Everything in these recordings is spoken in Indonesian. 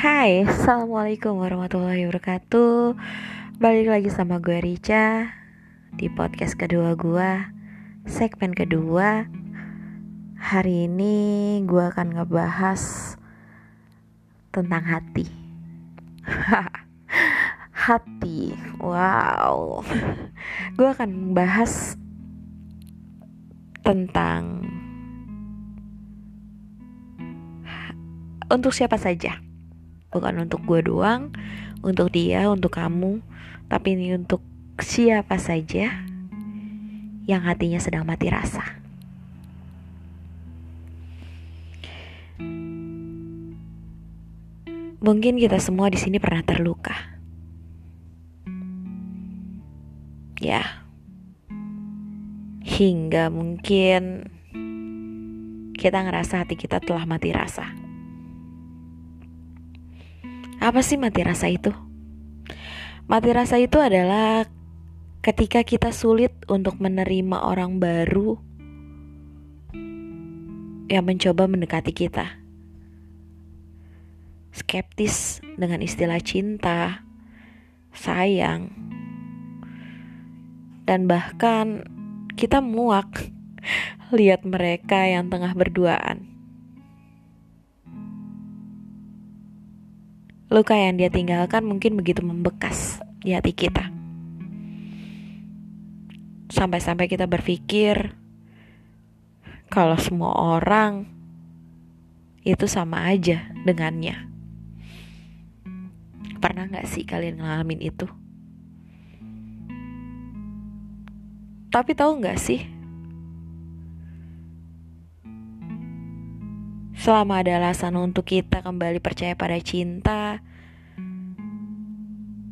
Hai, Assalamualaikum warahmatullahi wabarakatuh. Balik lagi sama gue Rica Di podcast kedua gue Segmen kedua. Hari ini gue akan ngebahas Tentang hati. Hati Wow. Gue akan bahas Tentang Untuk siapa saja bukan untuk gue doang, untuk dia, untuk kamu, tapi ini untuk siapa saja yang hatinya sedang mati rasa. Mungkin kita semua di sini pernah terluka. Ya. Hingga mungkin kita ngerasa hati kita telah mati rasa. Apa sih mati rasa itu? Mati rasa itu adalah ketika kita sulit untuk menerima orang baru yang mencoba mendekati kita. Skeptis dengan istilah cinta, sayang, dan bahkan kita muak lihat mereka yang tengah berduaan. Luka yang dia tinggalkan mungkin begitu membekas di hati kita. Sampai-sampai kita berpikir kalau semua orang itu sama aja dengannya. Pernah gak sih kalian ngalamin itu? Tapi tahu gak sih? Selama ada alasan untuk kita kembali percaya pada cinta,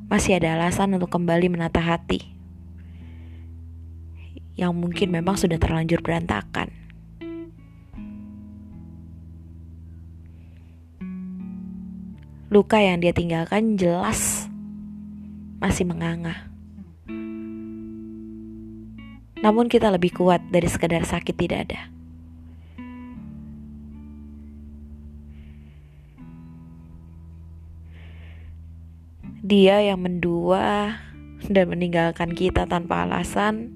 masih ada alasan untuk kembali menata hati yang mungkin memang sudah terlanjur berantakan. Luka yang dia tinggalkan jelas masih menganga. Namun kita lebih kuat dari sekadar sakit tidak ada. Dia yang mendua dan meninggalkan kita tanpa alasan.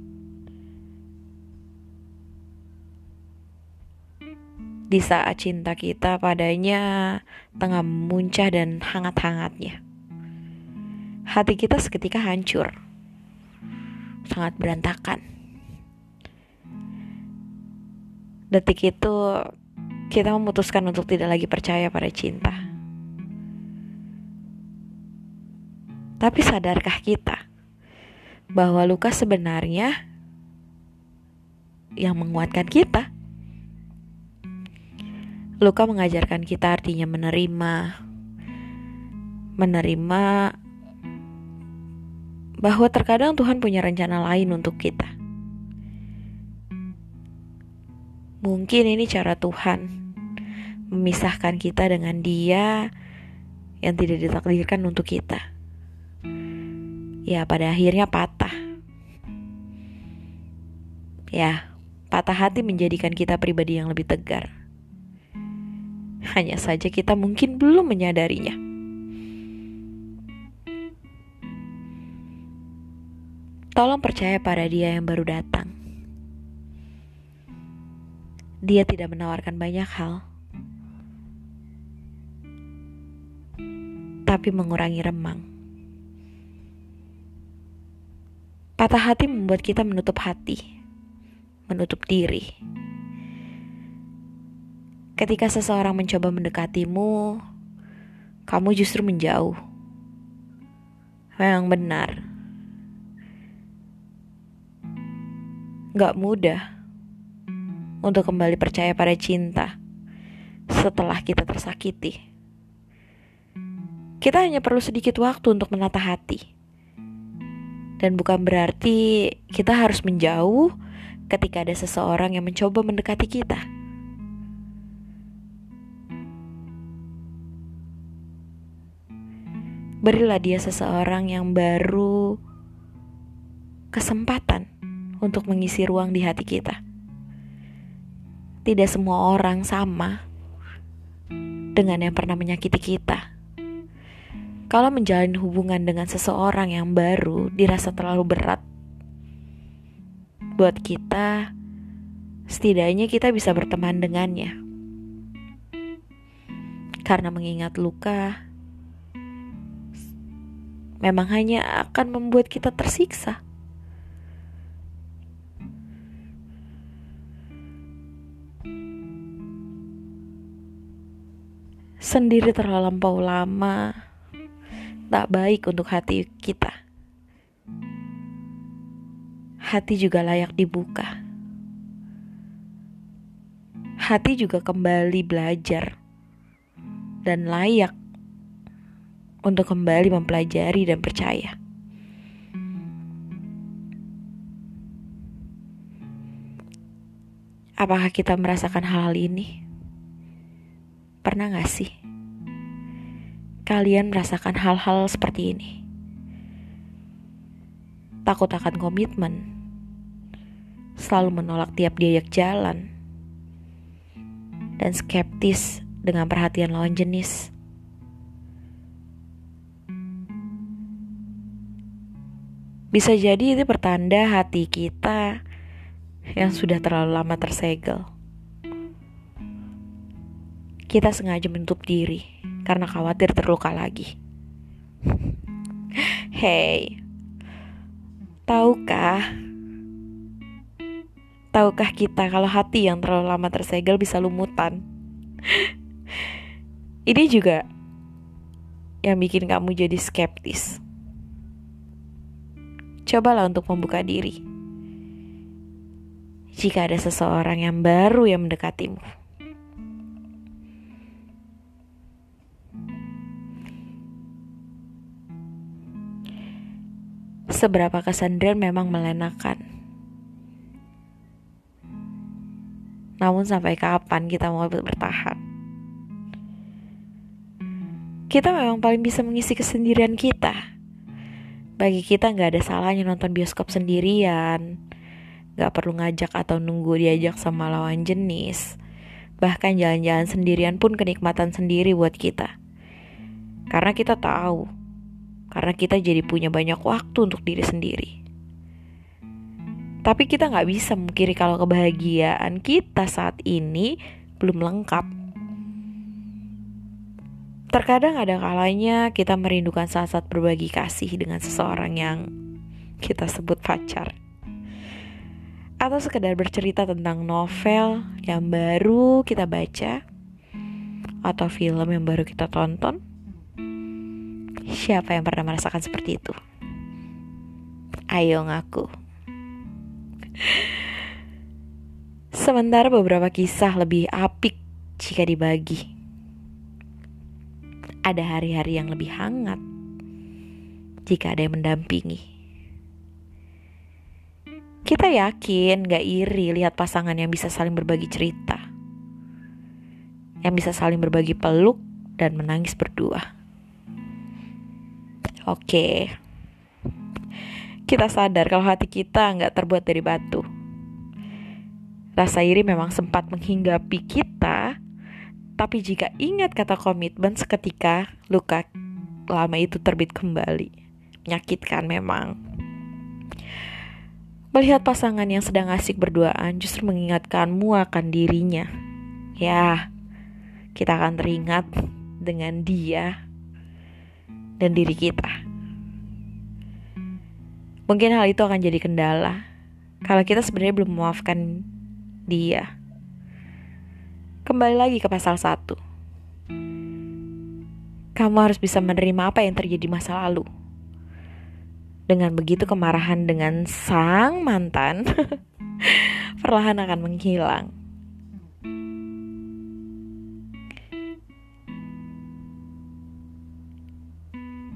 Di saat cinta kita padanya tengah muncah dan hangat-hangatnya. Hati kita seketika hancur. Sangat berantakan. Detik itu kita memutuskan untuk tidak lagi percaya pada cinta. Tapi sadarkah kita bahwa luka sebenarnya yang menguatkan kita? Luka mengajarkan kita artinya menerima, menerima bahwa terkadang Tuhan punya rencana lain untuk kita. Mungkin ini cara Tuhan memisahkan kita dengan Dia yang tidak ditakdirkan untuk kita ya pada akhirnya patah. Ya, patah hati menjadikan kita pribadi yang lebih tegar. Hanya saja kita mungkin belum menyadarinya. Tolong percaya pada dia yang baru datang. Dia tidak menawarkan banyak hal, tapi mengurangi remang. Patah hati membuat kita menutup hati, menutup diri. Ketika seseorang mencoba mendekatimu, kamu justru menjauh. Memang benar. Gak mudah untuk kembali percaya pada cinta setelah kita tersakiti. Kita hanya perlu sedikit waktu untuk menata hati dan bukan berarti kita harus menjauh ketika ada seseorang yang mencoba mendekati kita. Berilah dia seseorang yang baru kesempatan untuk mengisi ruang di hati kita. Tidak semua orang sama dengan yang pernah menyakiti kita. Kalau menjalin hubungan dengan seseorang yang baru dirasa terlalu berat buat kita, setidaknya kita bisa berteman dengannya. Karena mengingat luka, memang hanya akan membuat kita tersiksa. Sendiri terlampau lama tak baik untuk hati kita. Hati juga layak dibuka. Hati juga kembali belajar dan layak untuk kembali mempelajari dan percaya. Apakah kita merasakan hal-hal ini? Pernah gak sih? Kalian merasakan hal-hal seperti ini. Takut akan komitmen, selalu menolak tiap diajak jalan, dan skeptis dengan perhatian lawan jenis. Bisa jadi itu pertanda hati kita yang sudah terlalu lama tersegel. Kita sengaja menutup diri karena khawatir terluka lagi. Hei, tahukah? Tahukah kita kalau hati yang terlalu lama tersegel bisa lumutan? Ini juga yang bikin kamu jadi skeptis. Cobalah untuk membuka diri. Jika ada seseorang yang baru yang mendekatimu. Seberapa kesendirian memang melenakan. Namun sampai kapan kita mau bertahan? Kita memang paling bisa mengisi kesendirian kita. Bagi kita nggak ada salahnya nonton bioskop sendirian. Nggak perlu ngajak atau nunggu diajak sama lawan jenis. Bahkan jalan-jalan sendirian pun kenikmatan sendiri buat kita. Karena kita tahu karena kita jadi punya banyak waktu untuk diri sendiri. Tapi kita nggak bisa mengkiri kalau kebahagiaan kita saat ini belum lengkap. Terkadang ada kalanya kita merindukan saat-saat berbagi kasih dengan seseorang yang kita sebut pacar. Atau sekedar bercerita tentang novel yang baru kita baca atau film yang baru kita tonton Siapa yang pernah merasakan seperti itu? Ayo ngaku. Sementara beberapa kisah lebih apik jika dibagi. Ada hari-hari yang lebih hangat jika ada yang mendampingi. Kita yakin gak iri lihat pasangan yang bisa saling berbagi cerita. Yang bisa saling berbagi peluk dan menangis berdua. Oke. Kita sadar kalau hati kita nggak terbuat dari batu. Rasa iri memang sempat menghinggapi kita, tapi jika ingat kata komitmen seketika, luka lama itu terbit kembali. Menyakitkan memang. Melihat pasangan yang sedang asik berduaan justru mengingatkanmu akan dirinya. Ya, kita akan teringat dengan dia dan diri kita. Mungkin hal itu akan jadi kendala kalau kita sebenarnya belum memaafkan dia. Kembali lagi ke pasal 1. Kamu harus bisa menerima apa yang terjadi masa lalu. Dengan begitu kemarahan dengan sang mantan perlahan akan menghilang.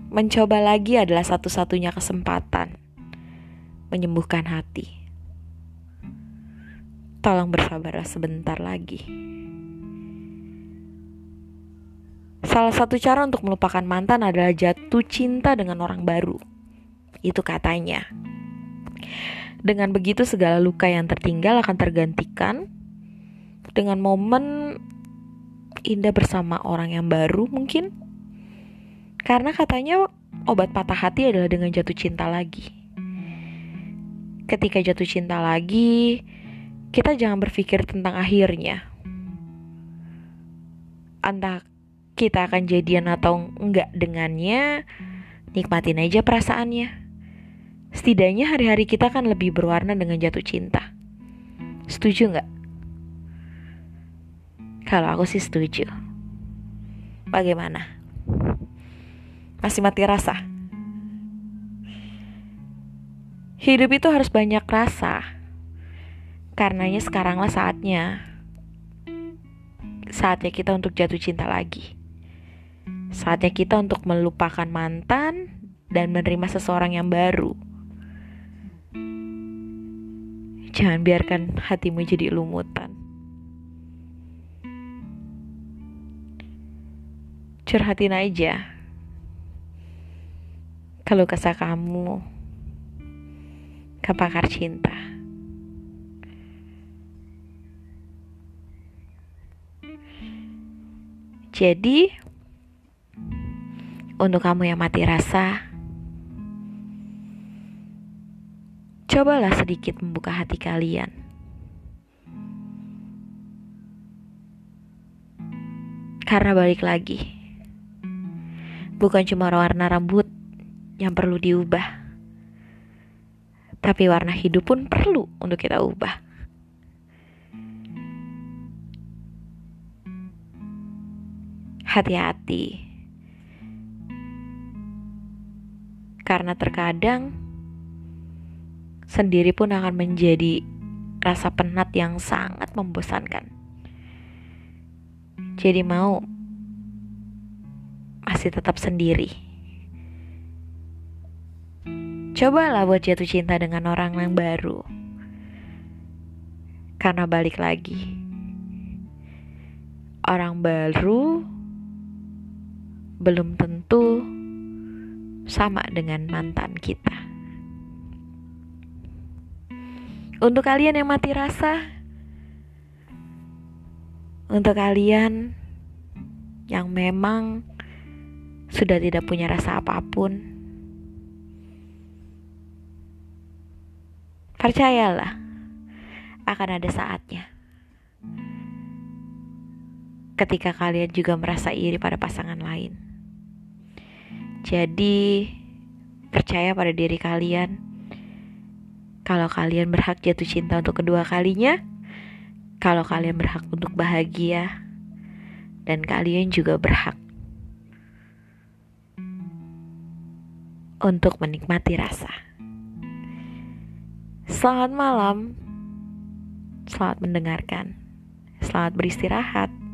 Mencoba lagi adalah satu-satunya kesempatan menyembuhkan hati. Tolong bersabarlah sebentar lagi. Salah satu cara untuk melupakan mantan adalah jatuh cinta dengan orang baru. Itu katanya. Dengan begitu segala luka yang tertinggal akan tergantikan dengan momen indah bersama orang yang baru mungkin Karena katanya obat patah hati adalah dengan jatuh cinta lagi. Ketika jatuh cinta lagi, kita jangan berpikir tentang akhirnya. Entah kita akan jadian atau enggak dengannya, nikmatin aja perasaannya. Setidaknya hari-hari kita akan lebih berwarna dengan jatuh cinta. Setuju nggak? Kalau aku sih setuju. Bagaimana? Masih mati rasa? Hidup itu harus banyak rasa. Karenanya sekaranglah saatnya. Saatnya kita untuk jatuh cinta lagi. Saatnya kita untuk melupakan mantan dan menerima seseorang yang baru. Jangan biarkan hatimu jadi lumutan. Curhatin aja. Kalau kesah kamu ke pakar cinta. Jadi, untuk kamu yang mati rasa, Cobalah sedikit membuka hati kalian. Karena balik lagi, bukan cuma warna rambut yang perlu diubah, tapi warna hidup pun perlu untuk kita ubah. Hati-hati, karena terkadang sendiri pun akan menjadi rasa penat yang sangat membosankan. Jadi mau masih tetap sendiri. Cobalah buat jatuh cinta dengan orang yang baru. Karena balik lagi. Orang baru belum tentu sama dengan mantan kita. Untuk kalian yang mati rasa, untuk kalian yang memang sudah tidak punya rasa apa pun, percayalah akan ada saatnya ketika kalian juga merasa iri pada pasangan lain. Jadi, percaya pada diri kalian kalau kalian berhak jatuh cinta untuk kedua kalinya, kalau kalian berhak untuk bahagia, dan kalian juga berhak untuk menikmati rasa. Selamat malam, selamat mendengarkan, selamat beristirahat.